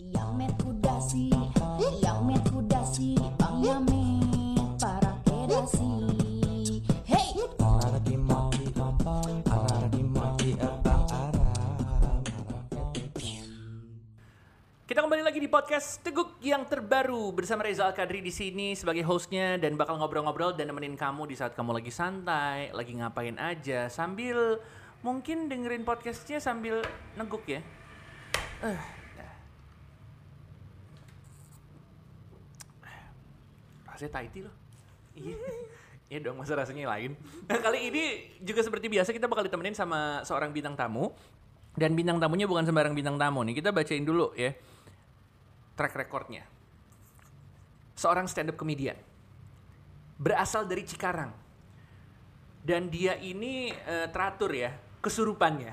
Yang met kudasi, yang met kudasi, Bang Yamet para kedasi. Hey, Arah di mati arah di mati. Kita kembali lagi di podcast Teguk yang terbaru bersama Reza Al Kadri di sini sebagai hostnya dan bakal ngobrol-ngobrol dan nemenin kamu di saat kamu lagi santai, lagi ngapain aja sambil mungkin dengerin podcastnya sambil neguk ya. Eh, rasanya Tahiti loh. Iya. Iya dong, masa rasanya lain. Nah, kali ini juga seperti biasa kita bakal ditemenin sama seorang bintang tamu. Dan bintang tamunya bukan sembarang bintang tamu nih. Kita bacain dulu ya track recordnya. Seorang stand up comedian. Berasal dari Cikarang. Dan dia ini eh, teratur ya, kesurupannya.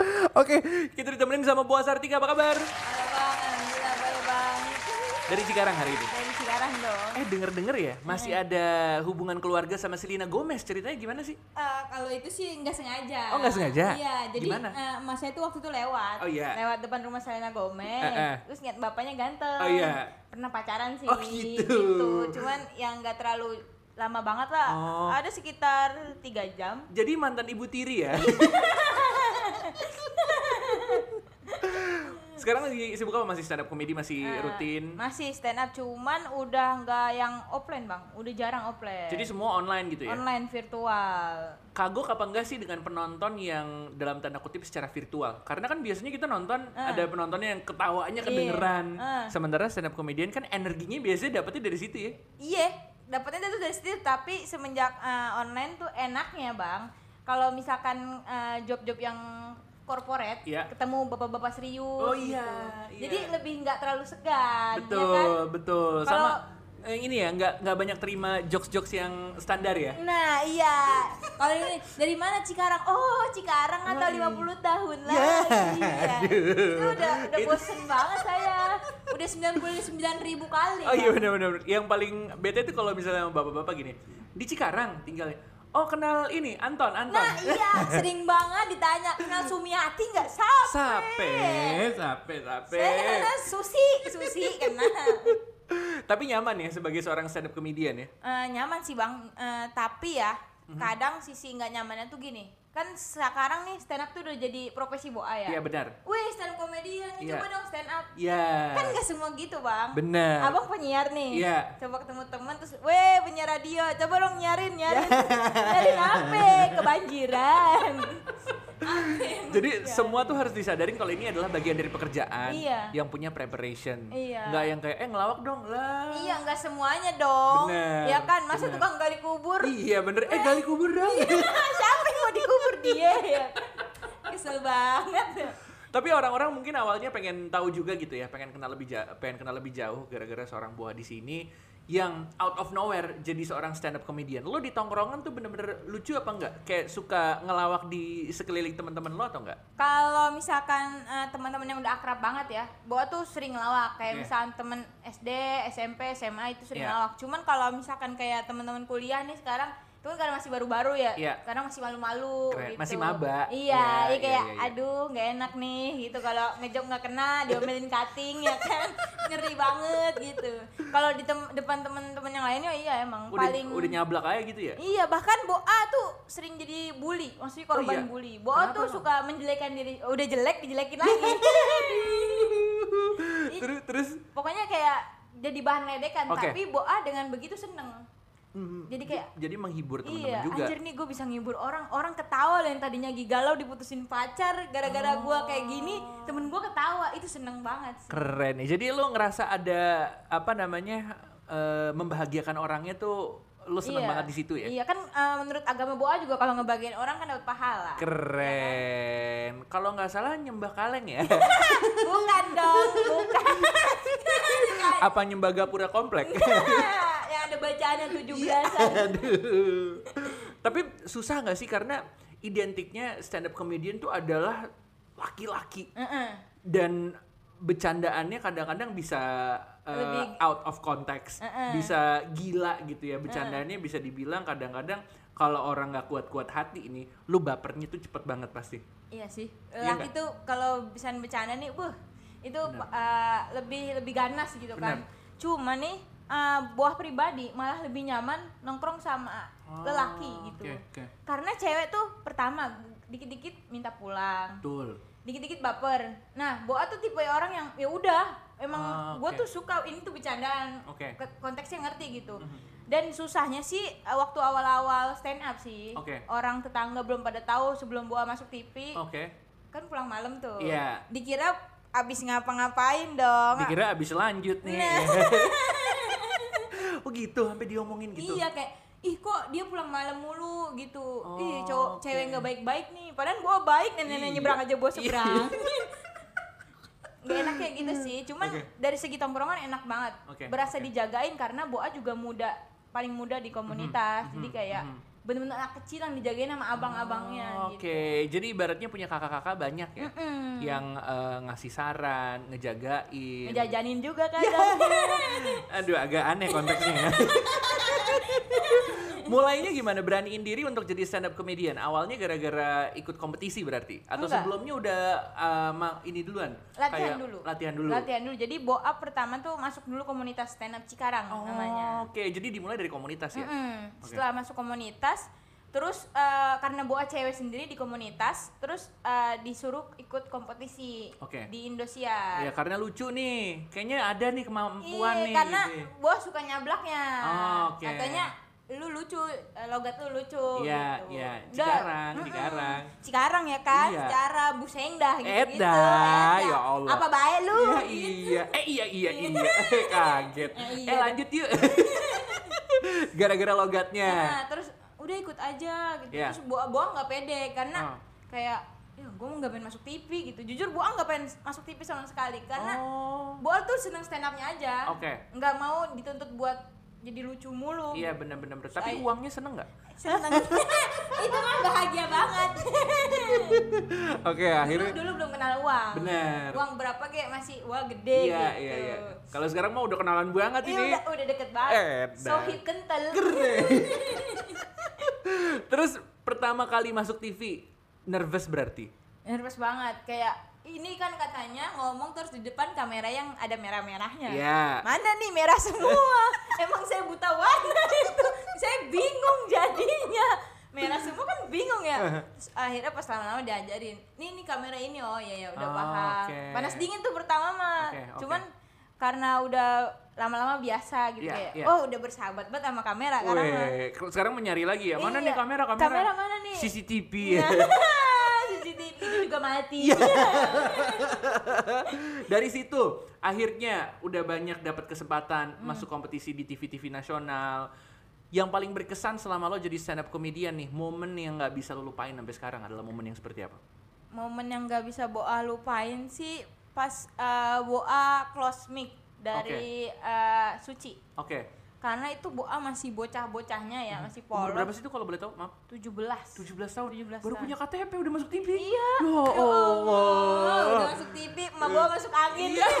Oke, kita ditemenin sama Bu Asartika, apa kabar? Halo bang, alhamdulillah baik bang. Dari Cikarang hari ini. Dari sekarang dong. Eh denger-denger ya, masih ada hubungan keluarga sama Selena Gomez. Ceritanya gimana sih? Eh, kalau itu sih nggak sengaja. Oh, nggak sengaja? Iya, jadi Gimana? eh, mas saya itu waktu itu lewat. Oh, iya. Lewat depan rumah Selena Gomez. Eh, eh. Terus ngeliat bapaknya ganteng. Oh, iya. Pernah pacaran sih. Oh, gitu. Cuman yang nggak terlalu lama banget lah. Oh. Ada sekitar tiga jam. Jadi mantan ibu tiri ya? Sekarang lagi sibuk apa? Masih stand up comedy? Masih Eh, rutin? Masih stand up, cuman udah nggak yang offline bang. Udah jarang offline. Jadi semua online gitu ya? online virtual. Kagok apa enggak sih dengan penonton yang dalam tanda kutip secara virtual? Karena kan biasanya kita nonton ada penontonnya yang ketawanya kedengeran. Eh. Sementara stand up comedian kan energinya biasanya dapetnya dari situ ya. Iya, dapetnya tuh dari situ. Tapi semenjak uh, online tuh enaknya bang. Kalau misalkan uh, job-job yang corporate, Iya. ketemu bapak-bapak serius. Oh iya, gitu. iya. Jadi lebih nggak terlalu segan. betul, ya kan? betul. Kalau- Sama eh, ini ya, nggak nggak banyak terima jokes-jokes yang standar ya. Nah iya, kalau ini dari mana Cikarang? Oh Cikarang atau 50 tahun lagi ya. Itu udah udah bosen banget saya. Udah 99 ribu kali. Oh iya benar-benar. Yang paling bete itu kalau misalnya bapak-bapak gini, di Cikarang tinggalnya. Oh kenal ini Anton, Anton. Nah iya, sering banget ditanya kenal Sumiati nggak? Sape. Sape, sape, sape. Saya kenal Susi, Susi kenal. Tapi nyaman ya sebagai seorang stand up comedian ya. Eh, nyaman sih bang, Eh, tapi ya Mhm. kadang sisi nggak nyamannya tuh gini. Kan sekarang nih stand up tuh udah jadi profesi boa ya. Iya benar. Wih stand up komedian, Iya. coba dong stand up. Iya. Kan nggak semua gitu bang. Benar. Abang penyiar nih. Iya. Coba ketemu teman terus, weh penyiar radio, coba dong nyarin, nyarin. nyarin apa? Kebanjiran. Jadi enggak? semua tuh harus disadarin kalau ini adalah bagian dari pekerjaan Iya. yang punya preparation. Iya. Nggak yang kayak eh ngelawak dong lah. Iya nggak semuanya dong. Bener, Ya kan, masa bener. tukang gali kubur. Iya bener. Eh gali kubur dong. Siapa yang mau dikubur dia ya? Kesel banget. Tapi orang-orang mungkin awalnya pengen tahu juga gitu ya, pengen kenal lebih jauh, pengen kenal lebih jauh gara-gara seorang buah di sini yang out of nowhere jadi seorang stand up comedian. Lo di tongkrongan tuh bener-bener lucu apa enggak? Kayak suka ngelawak di sekeliling teman-teman lo atau enggak? Kalau misalkan eh, teman-teman yang udah akrab banget ya, Boa tuh sering ngelawak kayak Iya. misalkan temen SD, SMP, SMA itu sering Iya. ngelawak. Cuman kalau misalkan kayak teman-teman kuliah nih sekarang itu kan karena masih baru-baru ya, Iya. karena masih malu-malu gitu. Masih maba. Iya, Iya, iya kayak iya, iya. aduh nggak enak nih gitu kalau ngejok nggak kena diomelin cutting ya kan ngeri banget gitu. Kalau di tem- depan teman-teman yang lainnya iya emang Udah paling udah nyablak aja gitu ya? Iya bahkan Boa tuh sering jadi bully, maksudnya korban iya? bully. Boa Kenapa tuh emang? suka menjelekkan diri, udah jelek dijelekin lagi. terus terus Pokoknya kayak jadi bahan ledekan, Oke. tapi Boa dengan begitu seneng. Mm, Jadi kayak jadi menghibur teman-teman Iya, juga. anjir nih gue bisa ngibur orang, orang ketawa loh yang tadinya lagi galau diputusin pacar gara-gara gua kayak gini, temen gua ketawa, itu seneng banget sih. Keren nih. Jadi lo ngerasa ada apa namanya eh, membahagiakan orangnya tuh lo seneng Iya. banget di situ ya? Iya kan eh, menurut agama Boa juga kalau ngebagiin orang kan dapat pahala. Keren. Kalau nggak salah nyembah kaleng ya? bukan dong, bukan. Apa nyembah gapura komplek? Ada bacaannya tujuh belasan. Aduh. Tapi susah nggak sih karena identiknya stand up comedian tuh adalah laki-laki dan bercandaannya kadang-kadang bisa uh, Lebih- out of context, Uh-uh. bisa gila gitu ya. Bercandaannya bisa dibilang kadang-kadang kalau orang nggak kuat-kuat hati ini, lu bapernya tuh cepet banget pasti. Iya sih. Iya Laki tuh kalau bisa bercanda nih, buh, itu uh, lebih lebih ganas gitu kan. Benar. Cuma nih uh, buah pribadi malah lebih nyaman nongkrong sama lelaki gitu. Oh, Oke, oke. Karena cewek tuh pertama dikit-dikit minta pulang, Betul. dikit-dikit baper. Nah, Boa tuh tipe orang yang ya udah, emang Ah, gua oke. tuh suka ini tuh bercandaan. Ke- Konteksnya ngerti gitu. Mhm. Dan susahnya sih uh, waktu awal-awal stand up sih. Oke. Orang tetangga belum pada tahu sebelum Boa masuk TV Oke. kan pulang malam tuh. Iya. Dikira abis ngapa-ngapain dong. Dikira abis lanjut nih. Nah. oh gitu, sampai diomongin gitu. Iya kayak ih kok dia pulang malam mulu gitu. ih Oh, cowok oke. cewek nggak baik-baik nih. Padahal gua baik nenek-nenek Iya. nyebrang aja gua Iya. seberang. Gak enak kayak gitu sih. Cuman Oke. dari segi tongkrongan enak banget. Oke, Berasa oke. dijagain karena Boa juga muda, paling muda di komunitas. Jadi mhm, kayak mhm. Bener-bener anak kecil yang dijagain sama abang-abangnya Oh, gitu. Oke, jadi ibaratnya punya kakak-kakak banyak ya, Mm-mm. yang eh, ngasih saran, ngejagain. Ngejajanin juga kadang. Aduh, agak aneh konteksnya ya. Mulainya gimana beraniin diri untuk jadi stand up comedian? Awalnya gara-gara ikut kompetisi berarti? Atau Enggak. sebelumnya udah ma- ini duluan? Latihan Kayak dulu. Latihan dulu. Latihan dulu. Jadi Boa pertama tuh masuk dulu komunitas stand up Cikarang Oh, namanya. Oke, jadi dimulai dari komunitas ya. Mm-mm. Oke. Setelah masuk komunitas, terus eh, karena Boa cewek sendiri di komunitas, terus eh, disuruh ikut kompetisi Oke. di Indosiar. Ya karena lucu nih, kayaknya ada nih kemampuan Iya, nih. karena gitu. Boa suka nyablaknya. Oh, oke. Katanya lu lucu, eh, logat lu lucu Iya, gitu. iya. Udah, Cikarang, mm-mm. Cikarang. Cikarang ya kan, Iya. secara Busengdah gitu-gitu. Edah, ya Allah. Apa baik lu? Iya, gitu. iya. Eh iya iya iya. Eh, Kaget. Eh, iya. Eh lanjut yuk. Gara-gara logatnya. Nah, terus udah ikut aja gitu. Iya. Terus Boa Boa nggak pede karena Oh. kayak ya gue nggak pengen masuk TV gitu. Jujur Boa nggak pengen masuk TV sama sekali karena Oh. Boa tuh seneng stand upnya aja. Oke. Nggak mau dituntut buat jadi lucu mulu. Iya benar-benar. Tapi Saya- uangnya seneng nggak? Seneng. Itu mah bahagia banget. Oke dulu, akhirnya. dulu belum kenal uang. Bener. Uang berapa kayak masih wah gede Iya gitu. iya iya. Kalau sekarang mah udah kenalan banget Iya ini. udah udah deket banget. Edan. Sohib kental. Terus pertama kali masuk TV nervous berarti. Nervous banget kayak ini kan katanya ngomong terus di depan kamera yang ada merah-merahnya. Iya. Mana nih merah semua? Emang saya buta warna itu. Saya bingung jadinya. Merah semua kan bingung ya. Terus akhirnya pas lama-lama diajarin. Nih nih kamera ini oh ya ya udah Oh, paham. oke. Panas dingin tuh pertama mah. Oke, oke. Cuman karena udah lama-lama biasa gitu Iya, kayak iya. oh udah bersahabat banget sama kamera mah. Weh, sekarang menyari lagi ya. Mana Iya. nih kamera kamera? Kamera mana nih? CCTV. Nah, itu juga mati. Iya. Dari situ akhirnya udah banyak dapat kesempatan Hmm. masuk kompetisi di TV-TV nasional. Yang paling berkesan selama lo jadi stand up comedian nih, momen yang nggak bisa lo lupain sampai sekarang adalah momen yang seperti apa? momen yang nggak bisa Boa lupain sih pas eh, Boa close mic dari eh, Suci Oke. Karena itu Boa masih bocah-bocahnya ya masih Umur berapa polos sih itu kalau boleh tahu? Maaf. 17 17 tahun. 17 Baru tahun. punya KTP udah masuk TV. Iya. Ya Ya Allah, Allah. udah masuk TV, emak Boa masuk angin. Iya.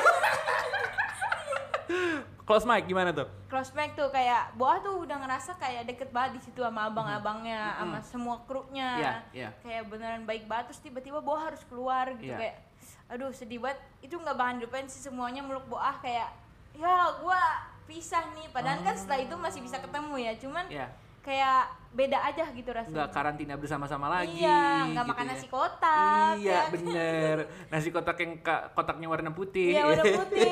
Close mic gimana tuh? Close mic tuh kayak Boa tuh udah ngerasa kayak deket banget di situ sama abang-abangnya, sama semua krunya. Iya, iya. Kayak beneran baik banget terus tiba-tiba Boa harus keluar gitu Iya. kayak aduh sedih banget. Itu nggak bakalan dilupain sih semuanya meluk Boa kayak ya gua pisah nih padahal kan setelah itu masih bisa ketemu ya, cuman Iya. kayak beda aja gitu rasanya. Nggak karantina bersama-sama lagi. Iya, nggak gitu makan ya. nasi kotak. Iya ya. bener Nasi kotak yang kotaknya warna putih Iya warna putih.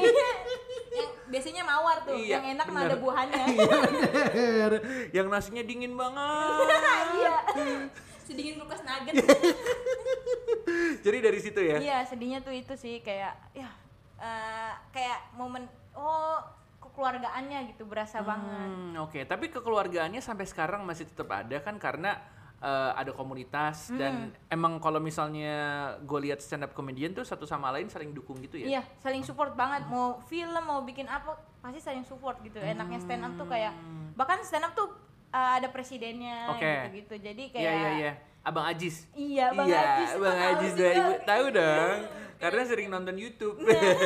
yang biasanya mawar tuh, Iya, yang enak mah ada buahnya. Iya bener Yang nasinya dingin banget Iya. Sedingin kulkas nugget. Jadi dari situ ya Iya, sedihnya tuh itu sih kayak ya eh, kayak momen oh kekeluargaannya gitu berasa banget. Hmm, Oke, tapi kekeluargaannya sampai sekarang masih tetap ada kan karena eh, ada komunitas dan Hmm. emang kalau misalnya gue lihat stand up comedian tuh satu sama lain saling dukung gitu ya. Iya, saling support banget. Mau film, mau bikin apa, pasti saling support gitu. Enaknya stand up tuh kayak bahkan stand up tuh uh, ada presidennya Oke. gitu-gitu. Jadi kayak Iya iya iya. Abang Ajis. Iya, Bang iya, Ajis. Bang Tahu Ajis dah, ibu tahu dong. Karena sering nonton YouTube.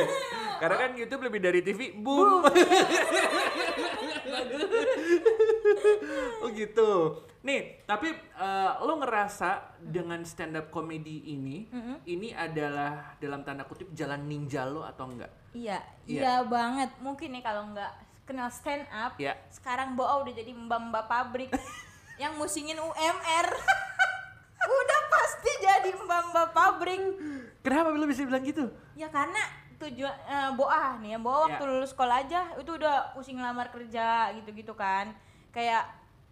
Karena kan YouTube lebih dari TV. Boom. oh gitu. Nih, tapi eh, lo ngerasa dengan stand up comedy ini, ini adalah dalam tanda kutip jalan ninja lo atau enggak? Iya, Iya. iya banget. Mungkin nih kalau nggak kenal stand up, Iya. sekarang Boa udah jadi mbak-mbak pabrik yang musingin UMR. udah pasti jadi mbak-mbak pabrik. Kenapa lo bisa bilang gitu? Ya karena tujuan eh, Boa nih ya, Boa waktu Iya. lulus sekolah aja itu udah pusing ngelamar kerja gitu-gitu kan. Kayak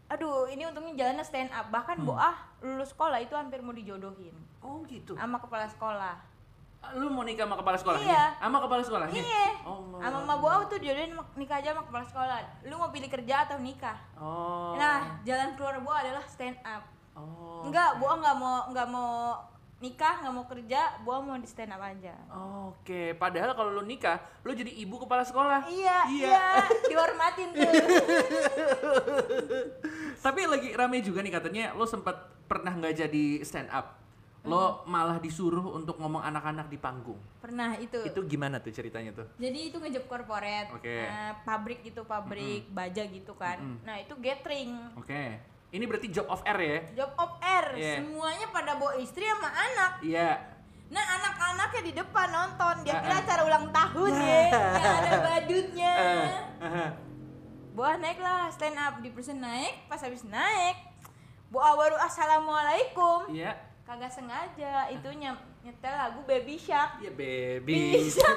aduh ini untungnya jalannya stand up. Bahkan Hmm. Boa lulus sekolah itu hampir mau dijodohin Oh gitu. sama kepala sekolah. Lu mau nikah sama kepala sekolahnya? Iya. Sama kepala sekolahnya? Iya. Oh. Sama Mama tuh jodohin nikah aja sama kepala sekolah. Lu mau pilih kerja atau nikah? Oh. Nah, jalan keluar Boa adalah stand up. Oh. Enggak, Boa nggak mau nggak mau nikah, nggak mau kerja, Boa mau di stand up aja. Oke, padahal kalau lu nikah, lu jadi ibu kepala sekolah. Iya, Iya. iya, dihormatin tuh. Tapi lagi rame juga nih katanya lo sempat pernah nggak jadi stand up. Lo malah disuruh untuk ngomong anak-anak di panggung. Pernah itu. Itu gimana tuh ceritanya tuh? Jadi itu ngejob corporate, Oke. eh, pabrik gitu, pabrik baja gitu kan. Nah itu gathering, Oke. Ini berarti job of air ya? job of air, Iya. semuanya pada bawa istri sama anak. Iya. Nah anak-anaknya di depan nonton, dia kira ah. acara ulang tahun ya, yang ada badutnya. Eh, eh, Boa naik lah stand up di person naik, pas habis naik, Boa baru assalamualaikum. Iya. Kagak sengaja itunya nyetel lagu Baby Shark. Iya baby. Bisa,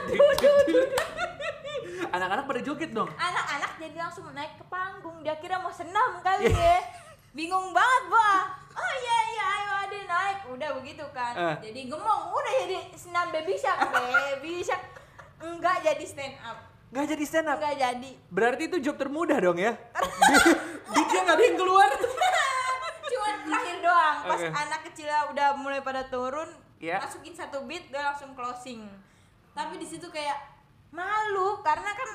Anak-anak pada joget dong. Anak-anak jadi langsung naik ke panggung, dia kira mau senam kali ya. Bingung banget Boa. Oh iya iya ayo ade naik, udah begitu kan. Eh. Jadi gemong, udah jadi senam Baby Shark, Baby Shark. Enggak jadi stand up, Gak jadi stand up. enggak jadi. Berarti itu job termudah dong ya? Diknya nggak ada yang keluar. Cuman terakhir doang, pas Oke. anak kecilnya udah mulai pada turun, Iya. masukin satu beat, dia langsung closing. Tapi di situ kayak malu karena kan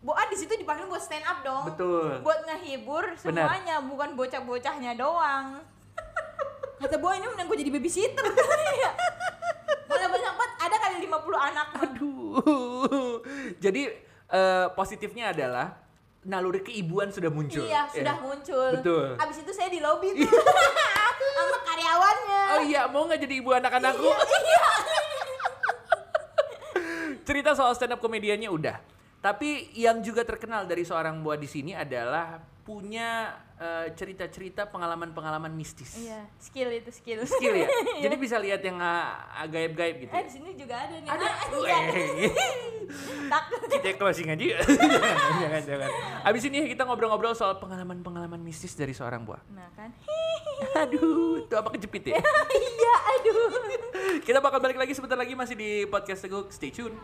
Boa di situ dipanggil buat stand up dong. Betul. Buat ngehibur semuanya, bukan bocah-bocahnya doang. Kata Boa ini mending gue jadi babysitter. Malah banyak banget, ada kali 50 anak. Aduh. Jadi eh, positifnya adalah naluri keibuan sudah muncul. Iya, sudah Ya. muncul. Betul. Abis itu saya di lobby tuh. sama karyawannya. Oh iya, mau nggak jadi ibu anak-anakku? Cerita soal stand up komediannya udah. Tapi yang juga terkenal dari seorang buah di sini adalah punya eh, cerita-cerita pengalaman-pengalaman mistis. Iya, skill itu skill. Skill ya. Jadi bisa lihat yang ah, gaib-gaib gitu. Eh di sini juga ada nih. Ada. Ah, iya. Takut. kita closing aja. jangan, jangan, jangan. Abis ini kita ngobrol-ngobrol soal pengalaman-pengalaman mistis dari seorang buah. Nah kan. Aduh, itu apa kejepit ya? iya, aduh. kita bakal balik lagi sebentar lagi masih di podcast Teguk. Stay tune.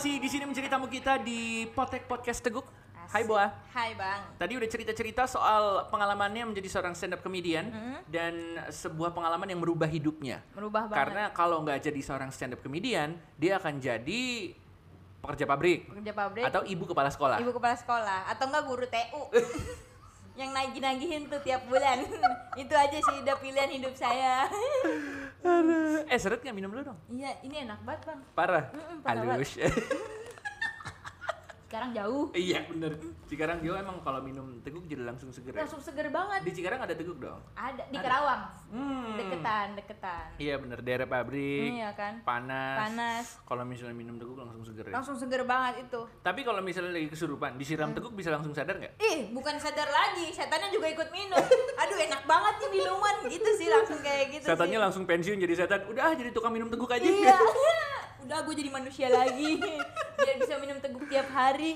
Masih di sini menjadi tamu kita di Potek Podcast Teguk. Hai Boa. Hai bang. Tadi udah cerita-cerita soal pengalamannya menjadi seorang stand up comedian dan sebuah pengalaman yang merubah hidupnya. Merubah banget. Karena kalau nggak jadi seorang stand up comedian, dia akan jadi pekerja pabrik Pekerja pabrik. atau ibu kepala sekolah. ibu kepala sekolah atau enggak guru TU. yang nagih-nagihin tuh tiap bulan. itu aja sih udah pilihan hidup saya. Eh seret nggak minum dulu dong? iya, ini enak banget bang. Parah. Mm-mm, parah Halus. Sekarang jauh. iya bener. Cikarang Jawa emang kalau minum teguk jadi langsung seger ya? Langsung seger banget. Di Cikarang ada teguk dong? Ada di Ada. Kerawang. Hmm. Deketan, deketan. Iya bener, daerah pabrik. Iya kan? Panas. Panas. Kalau misalnya minum teguk langsung seger ya. Langsung seger banget itu. Tapi kalau misalnya lagi kesurupan, disiram teguk bisa langsung sadar nggak? Ih, bukan sadar lagi, setannya juga ikut minum. Aduh, enak banget nih minuman. Gitu sih langsung kayak gitu Setannya sih. langsung pensiun jadi setan. Udah ah, jadi tukang minum teguk aja. Iya. Udah gue jadi manusia lagi. Biar bisa minum teguk tiap hari.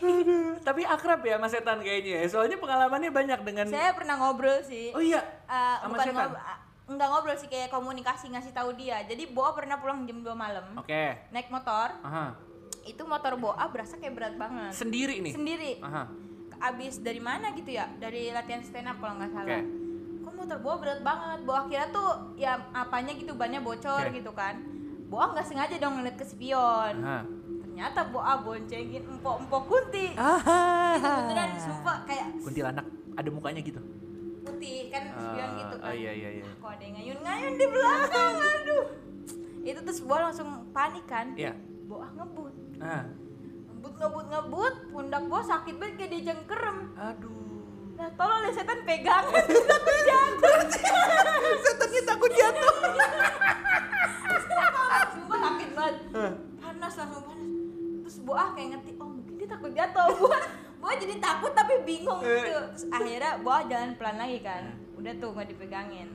Tapi akrab ya sama setan kayaknya. ya. Soalnya pengalamannya banyak dengan. Saya pernah ngobrol sih. Oh iya. Eh, sama bukan setan? ngobrol, ah, enggak ngobrol sih kayak komunikasi ngasih tahu dia. Jadi Boa pernah pulang jam 2 malam. Oke. Naik motor. Aha. Itu motor Boa berasa kayak berat banget. Sendiri nih. Sendiri. Aha. abis dari mana gitu ya dari latihan stand up kalau nggak salah Oke. kok motor Boa berat banget Boa kira tuh ya apanya gitu bannya bocor Oke. gitu kan Boa nggak sengaja dong ngeliat ke spion Hah. ternyata Boa boncengin empok-empok kunti Ah. itu beneran sumpah kayak Kuntilanak ada mukanya gitu. putih kan spion Ah, gitu kan iya iya iya. kok ada yang ngayun-ngayun di belakang aduh itu terus Boa langsung panik kan Iya. Boa ngebut Ah. ngebut ngebut ngebut pundak Boa sakit banget kayak dijengkerem Aduh. Nah, tolong deh setan pegang. Takut jatuh. Setannya takut jatuh. Banget. Panas langsung panas. Terus Boah kayak ngerti, oh mungkin dia takut jatuh. Boah, Boah jadi takut tapi bingung gitu. Terus akhirnya Boah jalan pelan lagi kan. Udah tuh nggak dipegangin.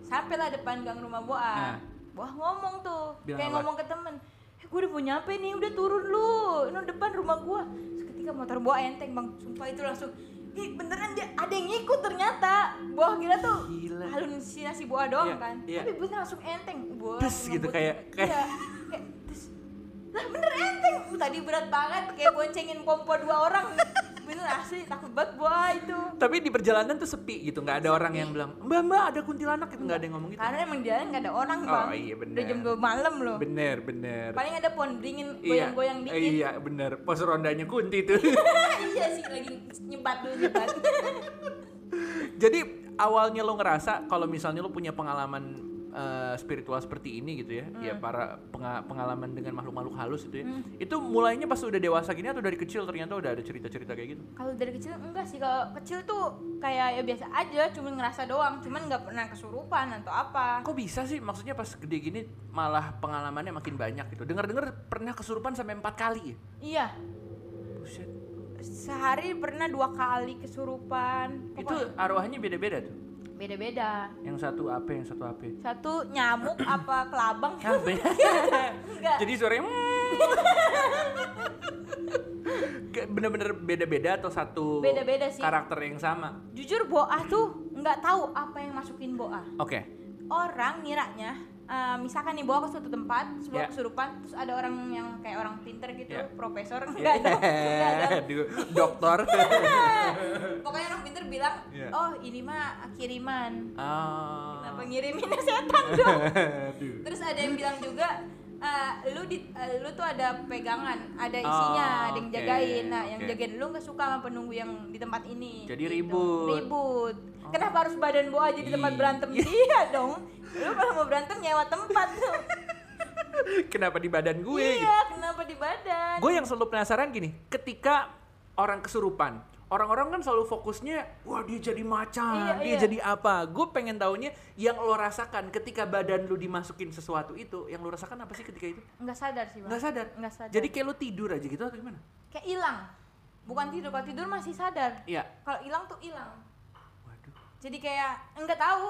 Sampailah depan gang rumah Nah. Boah. Boah ngomong tuh, Bilang kayak apa? ngomong ke temen. Eh, gue udah mau nyampe nih, udah turun lu. Ini depan rumah gua. Terus ketika motor Boah enteng bang, sumpah itu langsung Ih beneran dia ada yang ngikut ternyata Boah kira tuh Gila. halusinasi Boah doang Iya, kan iya. Tapi bener langsung enteng Tes langsung gitu, ngebut. kayak- kayak- Iya, kayak tes. Lah bener enteng Uh, Tadi berat banget kayak boncengin pompo dua orang Bener asli takut banget Boah itu Tapi di perjalanan tuh sepi gitu, nggak ada orang yang bilang, Mbak Mbak ada kuntilanak gitu, nggak ada yang ngomong gitu. Karena emang di jalan gak ada orang Oh, bang iya, bener. Udah jam 2 malam loh Bener bener. Paling ada pohon beringin Iya, goyang-goyang eh, dikit Iya bener. Pos rondanya kunti tuh. Iya sih lagi nyebat dulu nyebat Jadi awalnya lo ngerasa kalau misalnya lo punya pengalaman eh, spiritual seperti ini gitu ya, ya Hmm. para penga- pengalaman dengan makhluk-makhluk halus itu ya, itu mulainya pas udah dewasa gini atau dari kecil ternyata udah ada cerita-cerita kayak gitu? Kalau dari kecil enggak sih, kalau kecil tuh kayak ya biasa aja, cuman ngerasa doang, cuman nggak pernah kesurupan atau apa. Kok bisa sih? Maksudnya pas gede gini malah pengalamannya makin banyak gitu. Dengar-dengar pernah kesurupan sampai empat kali ya? Iya, Buset. sehari pernah dua kali kesurupan. Itu Pokoknya arwahnya beda-beda tuh. Beda-beda. Yang satu apa, yang satu apa? Satu nyamuk apa kelabang? Ah, beda. Enggak. Jadi suaranya "Mm." Bener-bener beda-beda atau satu Beda-beda sih. karakter yang sama. Jujur boah tuh nggak tahu apa yang masukin boah. Oke. Orang ngiranya eh, misalkan nih bawa ke suatu tempat, sebuah Ya. kesurupan, terus ada orang yang kayak orang pinter gitu, Ya. profesor, enggak enggak dong. Aduh, dokter. Pokoknya orang pinter bilang, Iya. oh ini mah kiriman. Ah. Kenapa ngiriminnya setan dong? Terus ada yang bilang juga, eh, lu di, eh, lu tuh ada pegangan, ada isinya, Oh, ada yang jagain. Nah, yang jagain lu nggak suka sama penunggu yang di tempat ini. Jadi gitu. ribut. Oh. Ribut. Kenapa harus badan boa jadi tempat Ih. berantem dia dong? Lu kalau mau berantem nyewa tempat tuh. Kenapa di badan gue? gitu? iya, kenapa di badan? Gue yang selalu penasaran gini, ketika orang kesurupan, orang-orang kan selalu fokusnya, wah dia jadi macan, Iya, dia iya. jadi apa? Gue pengen taunya yang lo rasakan ketika badan lu dimasukin sesuatu itu, yang lo rasakan apa sih ketika itu? Nggak sadar sih, Bang. Nggak sadar. Nggak sadar. Jadi kayak lo tidur aja gitu atau gimana? kayak hilang. Bukan tidur, kalau tidur masih sadar. Iya. Kalau hilang tuh hilang. Jadi kayak nggak tahu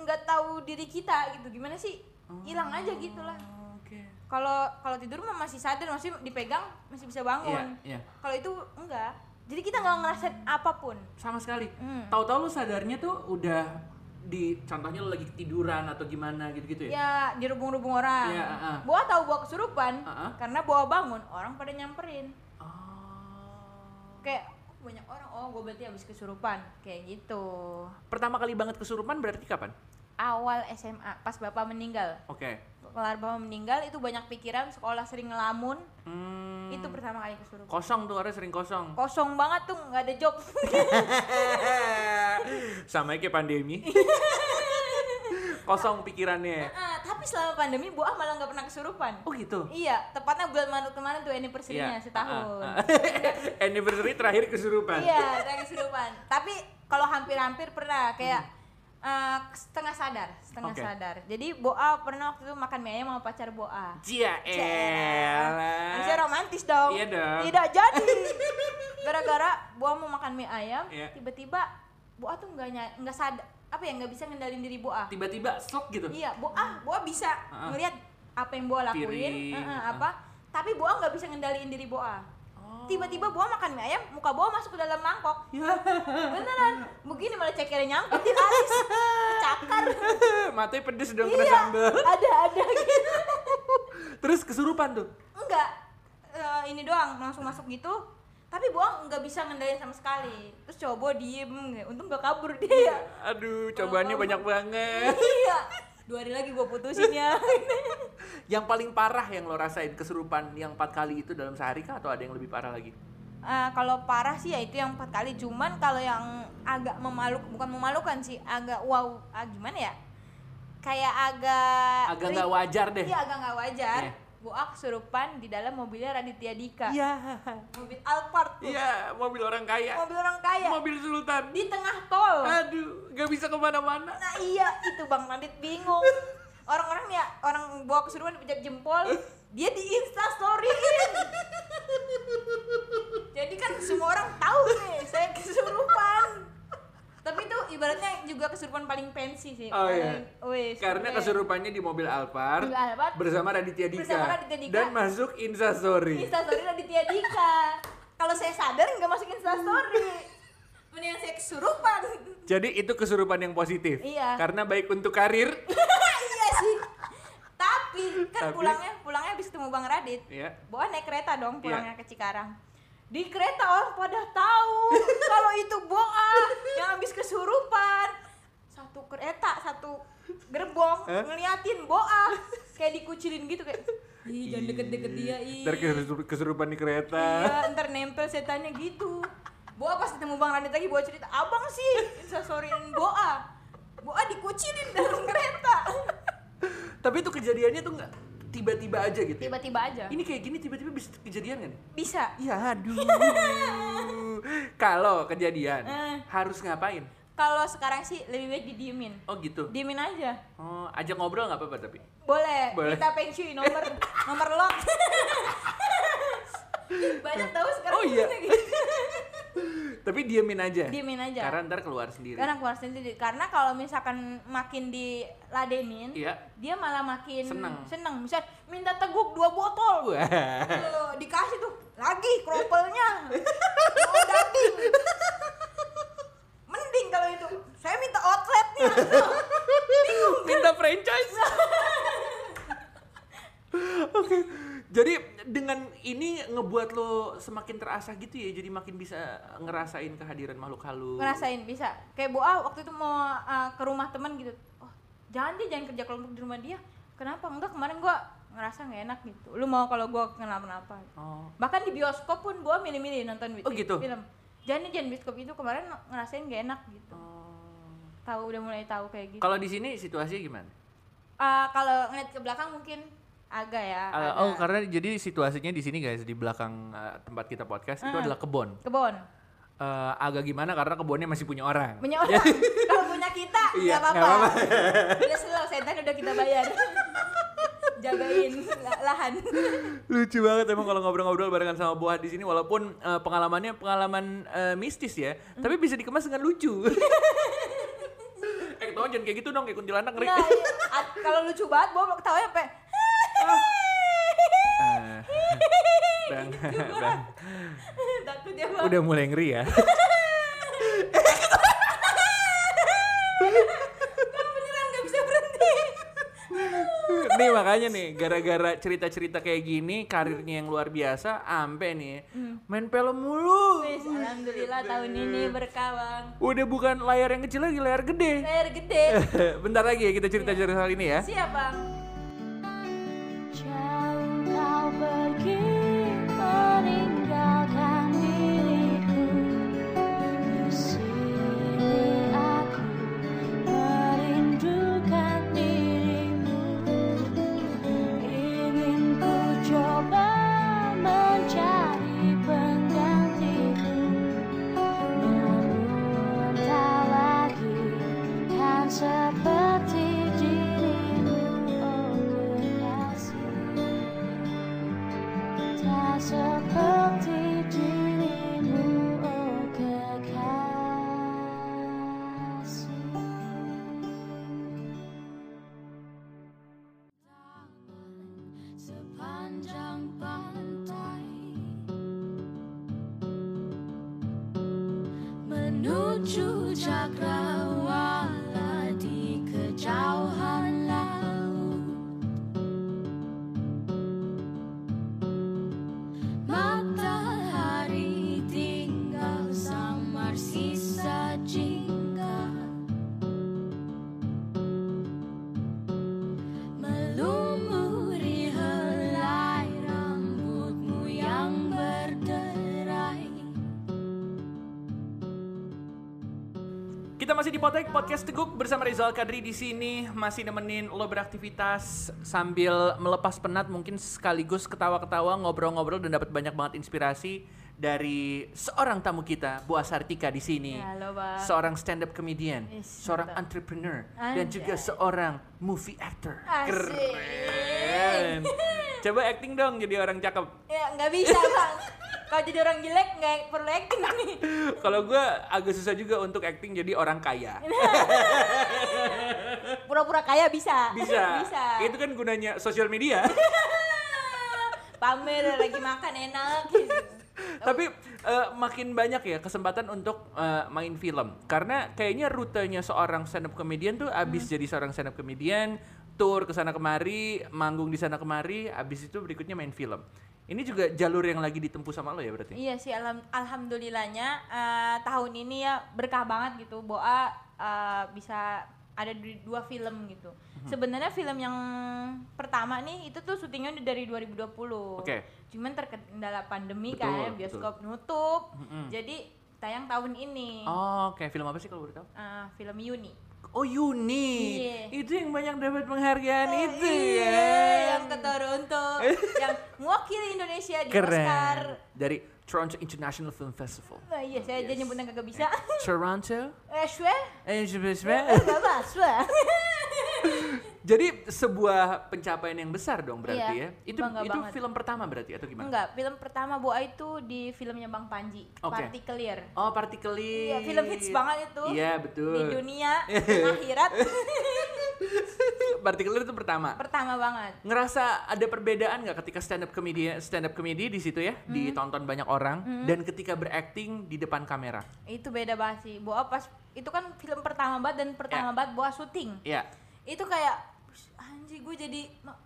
nggak tahu diri kita gitu gimana sih hilang aja gitu lah Oke. kalau kalau tidur mah masih sadar masih dipegang masih bisa bangun Iya, iya. kalau itu enggak jadi kita nggak ngerasain apa pun Sama sekali. Hmm. Tahu-tahu lo sadarnya tuh udah di contohnya lo lagi tiduran atau gimana gitu-gitu ya? ya dirubung-rubung orang Iya, ah, ah. bawa tahu bawa kesurupan Ah, ah. karena bawa bangun orang pada nyamperin Oh. kayak "Oh, banyak orang oh gue berarti habis kesurupan kayak gitu Pertama kali banget kesurupan berarti kapan? awal SMA pas bapak meninggal Oke. kelar bapak meninggal itu banyak pikiran sekolah sering ngelamun Hmm, itu pertama kali kesurupan kosong tuh karena sering kosong. kosong banget tuh nggak ada job Sama kayak pandemi. kosong pikirannya. Ah, tapi selama pandemi buah malah nggak pernah kesurupan Oh gitu. iya tepatnya bulan Maret kemarin tuh anniversary-nya Iya. setahun Ah, ah. Anniversary terakhir kesurupan. iya terakhir kesurupan tapi kalau hampir-hampir pernah kayak Hmm. eh, setengah sadar setengah Oke. sadar jadi Boa pernah waktu itu makan mie ayam sama pacar Boa Cia Harusnya romantis dong. Iya dong. Tidak jadi. Gara-gara Boa mau makan mie ayam, Iya. tiba-tiba Boa tuh nggak nggak sadar apa ya nggak bisa ngendalin diri Boa. Tiba-tiba shock gitu. Iya, Boa Boa bisa Ah. ngelihat apa yang Boa lakuin, Piring, eh, ah. apa. Tapi Boa nggak bisa ngendaliin diri Boa. Oh. Tiba-tiba Boa makan mie ayam, muka Boa masuk ke dalam mangkok. Ya. Beneran. Begini malah cekernya nyangkut di alis. Cakar. Matanya pedes dong kena iya. sambal. Ada ada gitu. Terus kesurupan tuh. enggak Eh, ini doang langsung masuk gitu tapi bohong nggak bisa ngendalin sama sekali. Terus coba diem untung gak kabur dia. Ya Aduh, cobaannya Kalau- banyak banget. iya. Dua hari lagi gua putusin ya. Yang paling parah yang lo rasain kesurupan yang empat kali itu dalam sehari kah? Atau ada yang lebih parah lagi? Eh, kalau parah sih ya itu yang empat kali. Cuman kalau yang agak memaluk bukan memalukan sih agak wow ah, gimana ya? Kayak agak Agak nggak wajar deh. iya agak nggak wajar. Iya. Boa kesurupan di dalam mobilnya Raditya Dika Iya. mobil Alphard tuh Iya, mobil orang kaya. mobil orang kaya Mobil sultan. di tengah tol Aduh, gak bisa ke mana-mana. nah iya itu bang Radit bingung orang-orang ya orang bawa kesurupan dipencet jempol dia di insta storyin jadi kan semua orang tahu nih saya kesurupan tapi itu ibaratnya juga kesurupan paling pensi sih Oh, iya. Wes, Karena kesurupannya di mobil Alphard, Mobil Alphard bersama Raditya Dika, bersama Raditya Dika. dan masuk Instastory. Insta story Raditya Dika kalau saya sadar nggak masuk insta story mendingan saya kesurupan Jadi itu kesurupan yang positif. Iya. Karena baik untuk karir. iya sih tapi kan Tapi- pulangnya pulangnya habis ketemu Bang Radit ya. Bawa naik kereta Iya. dong pulangnya ke Cikarang. Di kereta orang pada tahu kalau itu Boa yang habis kesurupan. Satu kereta, satu gerbong Hah? ngeliatin Boa kayak dikucilin gitu kayak Ih, jangan deket-deket dia, ih. Ntar kesur- kesurupan di kereta. Iya, ntar nempel setannya gitu. Boa pas ketemu Bang Radit lagi Boa cerita, "Abang sih instastoryin Boa." Boa dikucilin dalam kereta. Tapi itu kejadiannya tuh nggak tiba-tiba aja gitu. ya? Tiba-tiba aja. Ini kayak gini tiba-tiba bisa kejadian kan? Bisa. Ya aduh. Kalau kejadian Eh. harus ngapain? Kalau sekarang sih lebih baik didiemin. Oh gitu. Diemin aja. Oh, ajak ngobrol nggak apa-apa tapi. Boleh, Boleh. kita pensiun nomor nomor lock. Banyak tahu sekarang Oh, iya. gitu. Tapi diemin aja. Diemin aja. Karena ntar keluar sendiri. Karena keluar sendiri. Karena kalau misalkan makin diladenin, Iya. dia malah makin Seneng. seneng. Misal minta teguk dua botol. Tuh, dikasih tuh lagi kropelnya. Mau daging. Mending kalau itu. Saya minta outletnya. Minta franchise. Oke. Jadi dengan ini ngebuat lo semakin terasa gitu ya, jadi makin bisa ngerasain kehadiran makhluk halus. ngerasain bisa. Kayak Boa waktu itu mau uh, ke rumah teman gitu. Oh jangan dia jangan kerja kelompok di rumah dia. Kenapa? Enggak kemarin gua ngerasa nggak enak gitu. Lu mau kalau gua kenapa-napa? Oh. bahkan di bioskop pun Boa milih-milih nonton Oh, gitu? film. Jangan jangan bioskop itu kemarin ngerasain nggak enak gitu. Oh. tahu udah mulai tahu kayak gitu. Kalau di sini situasinya gimana? Uh, kalau ngeliat ke belakang mungkin agak ya Uh, agak oh, karena jadi situasinya di sini guys di belakang uh, tempat kita podcast itu Hmm. adalah kebon. kebon Uh, agak gimana karena kebunnya masih punya orang. punya orang kalau punya kita Iya, nggak apa-apa udah slow setan udah kita bayar jagain la- lahan Lucu banget emang kalau ngobrol-ngobrol barengan sama Buah di sini walaupun uh, pengalamannya pengalaman uh, mistis ya, tapi bisa dikemas dengan lucu. eh, ketawa jangan kayak gitu dong, kayak kuntilanak ngeri. nah, iya. Kalau lucu banget bawa ketawa sampai Eh, bang, bang, takut ya bang. Udah mulai ngeri ya. Kamu beneran gak bisa berhenti. Nih makanya nih, gara-gara cerita-cerita kayak gini, karirnya yang luar biasa, ampe nih, main film mulu. Wis, alhamdulillah tahun ini berkawang Udah bukan layar yang kecil lagi, layar gede. layar gede. Bentar lagi ya kita cerita-cerita soal ini ya. siap bang kau pergi meninggalkan masih di Potek Podcast Teguk bersama Rizal Kadri di sini masih nemenin lo beraktivitas sambil melepas penat mungkin sekaligus ketawa-ketawa ngobrol-ngobrol dan dapat banyak banget inspirasi dari seorang tamu kita Bu Asartika di sini. Ya, halo, Bang. Seorang stand up comedian, Yes, seorang mantap. entrepreneur dan juga Anjay. seorang movie actor. Asik. Keren. Coba acting dong jadi orang cakep. Ya nggak bisa bang. Kalau jadi orang jelek nggak perlu acting nih. Kalau gue agak susah juga untuk acting jadi orang kaya. Pura-pura kaya bisa. Bisa. bisa. Itu kan gunanya sosial media. Pamer lagi makan enak. Gitu. Tapi eh, makin banyak ya kesempatan untuk eh, main film. Karena kayaknya rutenya seorang stand up comedian tuh abis Hmm. jadi seorang stand up comedian, tour ke sana kemari, manggung di sana kemari, abis itu berikutnya main film. Ini juga jalur yang lagi ditempuh sama lo ya berarti? Iya sih alham- alhamdulillahnya eh, tahun ini ya berkah banget gitu. Boa eh, bisa ada di dua film gitu. Mhm. Sebenarnya film yang pertama nih itu tuh syutingnya udah dari 2020. Oke. Cuman terkendala pandemi Betul, kan, betul. bioskop nutup. Mm-mm. Jadi tayang tahun ini. Oh, oke. Film apa sih kalau boleh tahu? Eh, film Yuni. Oh, Yuni. Iya. Itu yang banyak dapat penghargaan itu Iya, ya. yang ke Toronto, yang mewakili Indonesia di Keren. Oscar. Dari Toronto International Film Festival. Nah, iya, saya aja Yes. nyebutnya kagak bisa. Toronto. Eh, shwe? Eh, Eh, coba. Gak masuk. Jadi sebuah pencapaian yang besar dong berarti Iya, ya. Itu itu banget. film pertama berarti atau gimana? Enggak, film pertama Boa itu di filmnya Bang Panji, Oke. Particular. Oh, Partikelit. Iya, film hits banget itu. Iya, betul. Di dunia akhirat Partikelit itu pertama. pertama banget. Ngerasa ada perbedaan nggak ketika stand up comedy stand up comedy di situ ya, Hmm. ditonton banyak orang dan ketika berakting di depan kamera. Itu beda banget sih. Boa pas itu kan film pertama banget dan pertama Ya. banget Boa syuting. Iya. Itu kayak anjir gue jadi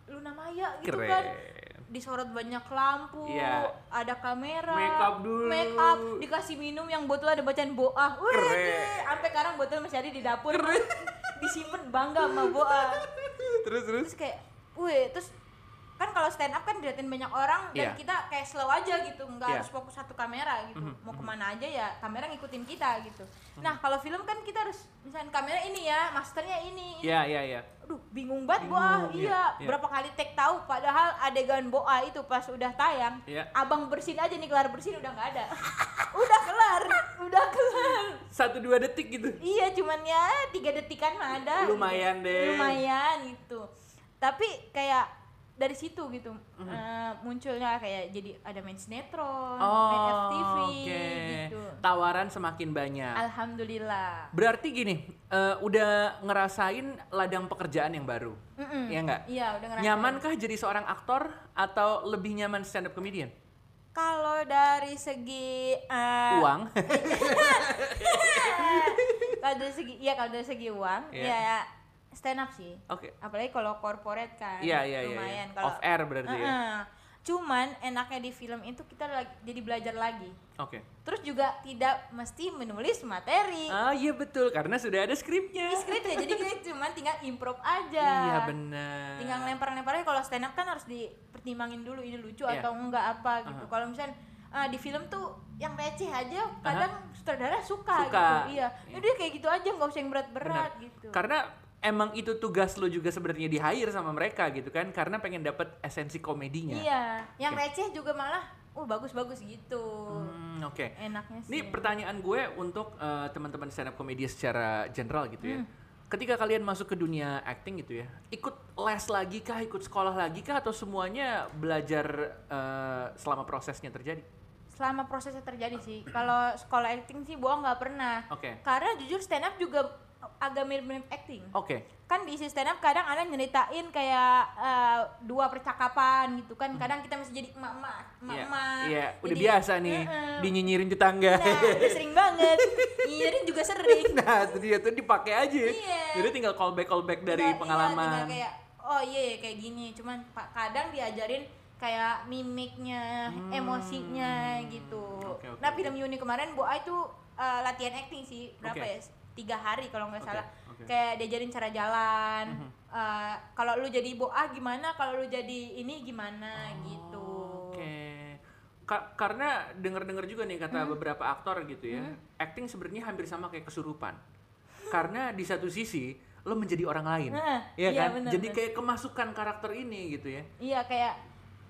Luna Maya gitu Keren. kan. Disorot banyak lampu, Iya. ada kamera, Make up dulu. make up, dikasih minum yang botol ada bacaan boa. Wih, Keren. sampai sekarang botol masih ada di dapur. Disimpan bangga sama boa. Terus terus. terus kayak wih terus kan kalau stand up kan diliatin banyak orang dan kita kayak slow aja gitu nggak Iya. harus fokus satu kamera gitu Mhm, mau ke mana aja ya kamera ngikutin kita gitu nah kalau film kan kita harus misalnya kamera ini ya masternya ini. Iya, iya, iya. aduh bingung banget Bingung, iya, iya, iya. berapa kali take tahu padahal adegan boa itu pas udah tayang Iya. abang bersin aja nih kelar bersin udah nggak ada udah kelar udah kelar Satu dua detik gitu. Iya, cuman ya tiga detikan mah ada. Lumayan gitu. deh. Lumayan gitu. Tapi kayak dari situ gitu Mhm. eh, munculnya kayak jadi ada main sinetron, main Oh, FTV oke. gitu. Tawaran semakin banyak. Alhamdulillah. Berarti gini, eh, udah ngerasain ladang pekerjaan yang baru, Mm-mm. ya nggak? Iya, udah ngerasain. Nyamankah jadi seorang aktor atau lebih nyaman stand up comedian? Kalau dari segi eh, Uang? kalau dari segi iya kalau dari segi uang, Iya. ya stand up sih. Oke. Apalagi kalau corporate kan. Iya, iya, iya, lumayan iya. kalau Off air berarti ya? Heeh. Cuman enaknya di film itu kita lagi, jadi belajar lagi. Oke. Terus juga tidak mesti menulis materi. Ah iya betul karena sudah ada skripnya. Di skrip ya, jadi kita cuma tinggal improv aja. Iya benar. Tinggal ngelempar-lempar aja kalau stand up kan harus dipertimbangin dulu ini lucu Iya. atau enggak apa gitu. Aha. Kalau misalnya ah, di film tuh yang receh aja kadang sutradara suka, Suka. gitu. Iya. Iya. Udah kayak gitu aja nggak usah yang berat-berat gitu. Karena emang itu tugas lo juga sebenarnya di hire sama mereka gitu kan karena pengen dapat esensi komedinya. Iya. Yang Oke. receh juga malah oh bagus-bagus gitu. Hmm, Oke. Enaknya sih. Ini pertanyaan gue untuk eh, teman-teman stand up komedi secara general gitu ya. Hmm. Ketika kalian masuk ke dunia acting gitu ya, ikut les lagi kah, ikut sekolah lagi kah, atau semuanya belajar eh, selama prosesnya terjadi? selama prosesnya terjadi sih kalau sekolah acting sih bohong nggak pernah Oke. karena jujur stand up juga agak mirip-mirip acting Oke. kan di isi stand up kadang ada nyeritain kayak eh, dua percakapan gitu kan kadang kita mesti jadi emak-emak Iya, emak-emak iya, udah Jadi, biasa nih "Heeh." dinyinyirin tetangga. nah udah sering banget nyirin juga sering nah, itu dia tuh dipakai aja. Iya. Jadi tinggal callback callback dari Tinggal- iya, pengalaman. tinggal kayak oh iya ya, kayak gini cuman kadang diajarin kayak mimiknya emosinya gitu Hmm. oke, oke, nah film Yuni kemarin Boa itu eh, latihan acting sih berapa Oke. ya tiga hari kalau nggak salah. Mhm. kayak diajarin cara jalan eh, kalau lu jadi Boa gimana kalau lu jadi ini gimana gitu Oke. Ka- karena denger-dengar juga nih Hmm. kata beberapa aktor gitu ya, acting sebenarnya hampir sama kayak kesurupan. karena di satu sisi lo menjadi orang lain. Heeh, Iya iya, kan? bener, Jadi bener. kayak kemasukan karakter ini gitu ya. Iya kayak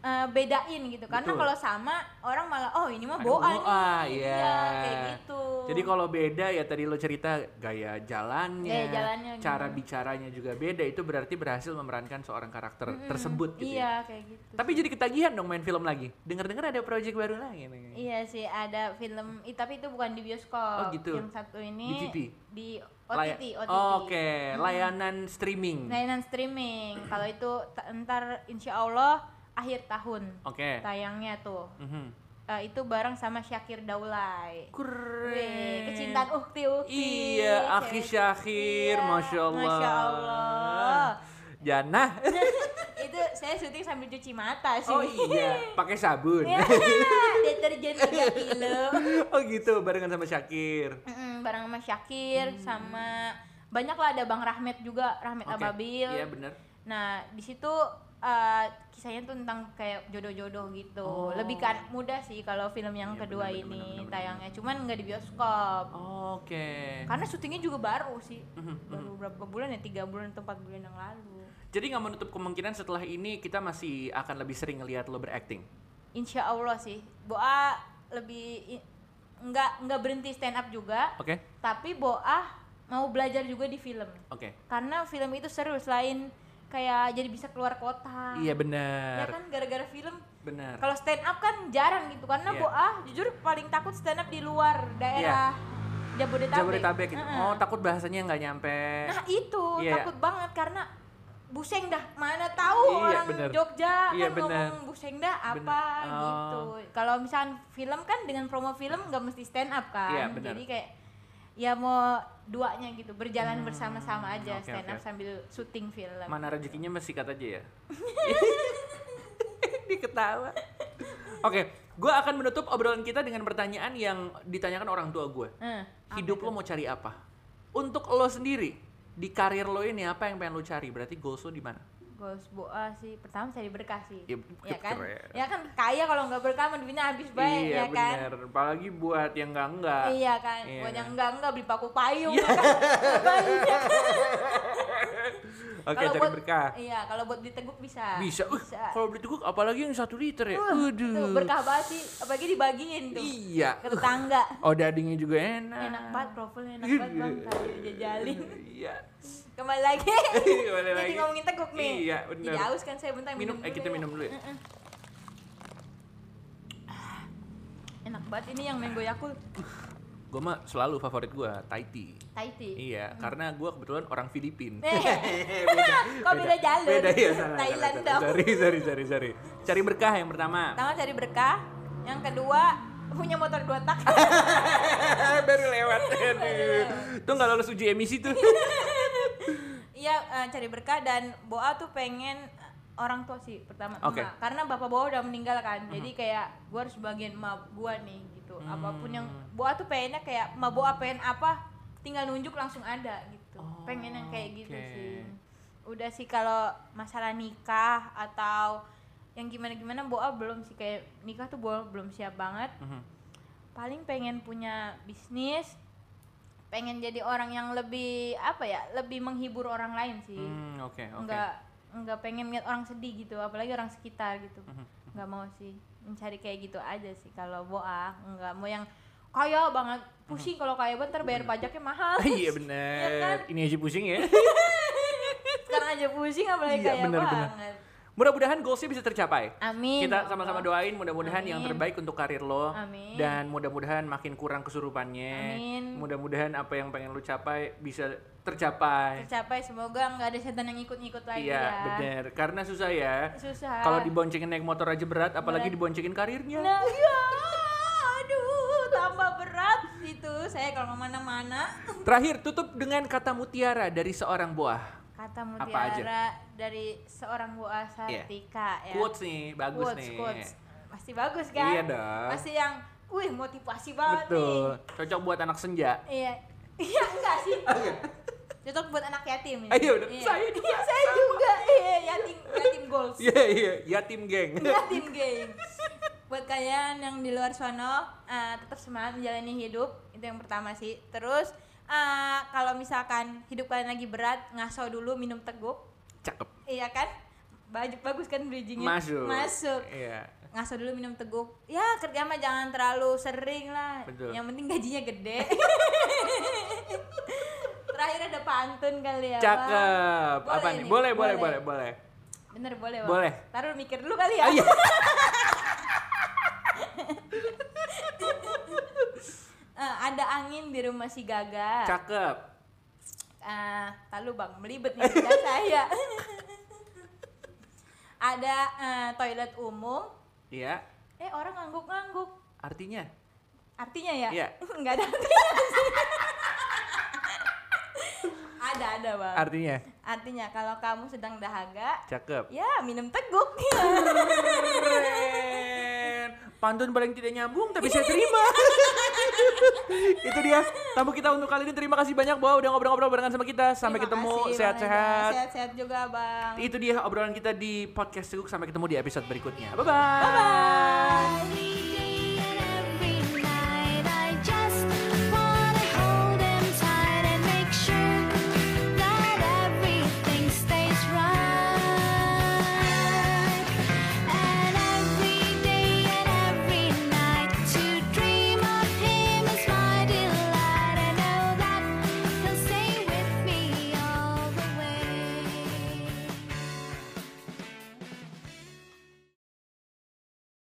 eh, bedain gitu. Karena Betul. kalau sama orang malah oh ini mah boa nih. boa, iya. kayak gitu. Jadi kalau beda ya tadi lo cerita gaya jalannya, Gaya jalannya cara gimana. bicaranya juga beda. Itu berarti berhasil memerankan seorang karakter tersebut gitu. ya. Iya kayak gitu. Tapi jadi ketagihan dong main film lagi. Dengar-dengar ada project baru lagi nih. Iya sih ada film, i- tapi itu bukan di bioskop. Oh, gitu. Yang satu ini Di di OTT, OTT. Oh, Oke, layanan streaming. Layanan streaming. Kalau itu ta- ntar insya Allah akhir tahun Oke. tayangnya tuh. Mhm. Eh, itu bareng sama Syakir Daulay. Keren. Wih, kecintaan ukti ukti. Iya, Akhi Syakir, Iya, Masya Allah. Masya Allah. Jannah. itu saya syuting sambil cuci mata sih. Oh iya, pakai sabun. Ya, deterjen 3 kilo. oh gitu, barengan sama Syakir. Mm-mm, bareng sama Syakir sama banyak lah ada Bang Rahmat juga, Rahmat Oke, Ababil. Iya benar. Nah, di situ eh, kisahnya tuh tentang kayak jodoh-jodoh gitu. Oh. Lebih ke anak muda sih kalau film yang Iya, kedua bener, ini bener, bener, tayangnya. Cuman nggak di bioskop. Oke. Karena syutingnya juga baru sih. Mhm, Baru berapa bulan ya? Tiga bulan atau empat bulan yang lalu. Jadi nggak menutup kemungkinan setelah ini kita masih akan lebih sering ngelihat lo berakting. Insya Allah sih. Boa lebih nggak nggak berhenti stand up juga. Oke? Tapi Boa mau belajar juga di film. Oke. Karena film itu seru selain kayak jadi bisa keluar kota. Iya Ya benar. kan gara-gara film Benar. Kalau stand up kan jarang gitu karena Iya. Boa jujur paling takut stand up di luar daerah Jabodetabek. Jabodetabek gitu. Heeh. Oh, takut bahasanya nggak nyampe. Nah itu Iya. takut banget karena buseng dah mana tahu Iya, orang bener. Jogja Iya, kan bener. ngomong buseng dah apa Bener. Oh. gitu. Kalau misalnya film kan dengan promo film nggak mesti stand up kan. Iya, bener. Jadi kayak ya mau duanya gitu berjalan bersama-sama aja Hmm, oke, stand up oke. sambil syuting film. Mana rezekinya masih kata aja ya. Diketawa. Oke, gue akan menutup obrolan kita dengan pertanyaan yang ditanyakan orang tua gue. Eh, Hidup lo mau cari apa? Untuk lo sendiri, di karir lo ini apa yang pengen lo cari? Berarti goals lo di mana? Goals Boa sih pertama cari berkah sih. Ya, ya kan? keren. Ya kan kaya kalau nggak berkah duitnya habis baik iya ya kan? bener. Apalagi buat yang enggak enggak. Iya kan, Iya buat kan? yang enggak enggak beli paku payung Iya. ya kan? Banyak. Oke, Kalau cari buat- berkah. Iya, kalau buat beli teguk bisa. Bisa. Uh, kalau beli teguk apalagi yang satu liter ya. Uh, Waduh. tuh berkah banget sih, apalagi dibagiin tuh Iya. ke tetangga. Oh, dagingnya juga enak. Enak banget, profilnya enak banget bang, tadi dijajalin. Iya. Kembali lagi. Kembali Jadi lagi. ngomongin teguk nih. Iya, bener. Jadi haus kan saya bentar Minum, eh dulu kita minum dulu ya. Mm-mm. Enak banget ini yang mango yakult. Gue mah selalu favorit gue, Thai tea. Thai tea. Iya, karena gue kebetulan orang Filipin. Kok beda jalur? Beda ya, salah. Thailand salah, dong. Sorry, sorry, sorry, sorry. Cari berkah yang pertama. Pertama cari berkah, yang kedua punya motor dua tak. Baru lewat. Tuh nggak lolos uji emisi tuh. Eh, cari berkah dan Boa tuh pengen orang tua sih pertama Oke. emak. karena bapak Boa udah meninggal kan jadi kayak gua harus bagian emak gua nih gitu apa pun yang Boa tuh pengennya kayak emak Boa pengen apa tinggal nunjuk langsung ada gitu Oh, pengen yang kayak gitu oke. sih udah sih kalau masalah nikah atau yang gimana gimana Boa belum sih kayak nikah tuh Boa belum siap banget Mhm. paling pengen punya bisnis pengen jadi orang yang lebih apa ya lebih menghibur orang lain sih Hmm, oke, oke. nggak nggak pengen lihat orang sedih gitu apalagi orang sekitar gitu Mhm. nggak mau sih mencari kayak gitu aja sih kalau boa nggak mau yang kaya banget pusing kalau kaya banget ntar bayar pajaknya mahal. Iya kan? bener. Ini aja pusing ya. sekarang aja pusing apalagi Iya, kaya bener, bener. Mudah-mudahan goalsnya bisa tercapai. amin Kita sama-sama doain mudah-mudahan yang terbaik untuk karir lo Amin. dan mudah-mudahan makin kurang kesurupannya. Amin. Mudah-mudahan apa yang pengen lo capai bisa tercapai. tercapai semoga nggak ada setan yang ikut-ikut lagi Iya, ya bener. Karena susah ya. susah Kalau diboncengin naik motor aja berat, apalagi Berat. diboncengin karirnya. Nah, iya. Aduh, tambah berat itu saya kalau ke mana-mana. Terakhir, tutup dengan kata mutiara dari seorang buah. Kata Apa aja? mutiara dari seorang Bu Sartika ya. Quotes nih, bagus Quotes, nih. quotes. Pasti bagus kan? Iya dong. Pasti yang, wih motivasi banget Betul. Cocok buat anak senja. nih. Iya. Iya enggak sih. Cocok buat anak yatim. Ah, iya. Iya. Saya juga Iya, saya juga. Iya, yatim yatim goals. Iya, iya, yatim geng. Yatim game. Buat kalian yang di luar sana eh, tetap semangat menjalani hidup itu yang pertama sih. Terus eh, kalau misalkan hidup kalian lagi berat, ngaso dulu minum teguk. Cakep. Iya kan? Baju bagus kan bridgingnya? Masuk. Masuk. Iya. Ngaso dulu minum teguk. Ya kerja mah jangan terlalu sering lah. Betul. Yang penting gajinya gede. Terakhir ada pantun kali ya. Bang. Cakep. Apa nih? nih, Boleh, boleh, boleh, boleh. Bener boleh bang. Boleh. Taruh mikir dulu kali ya. Ah, iya. Eh, ada angin di rumah si Gaga. Cakep. Ah, tahu bang, melibet nih saya. ada eh, toilet umum. Iya. Eh orang ngangguk-ngangguk. Artinya? Artinya ya? Iya. Nggak ada artinya sih. ada ada bang. Artinya? Artinya kalau kamu sedang dahaga, Cakep. ya minum teguk. Pantun paling tidak nyambung tapi saya terima. Itu dia tamu kita untuk kali ini. Terima kasih banyak bahwa udah ngobrol-ngobrol barengan sama kita. Sampai Terima ketemu sehat-sehat. Sehat-sehat juga bang. Itu dia obrolan kita di podcast Teguk. Sampai ketemu di episode berikutnya. Bye-bye. Bye.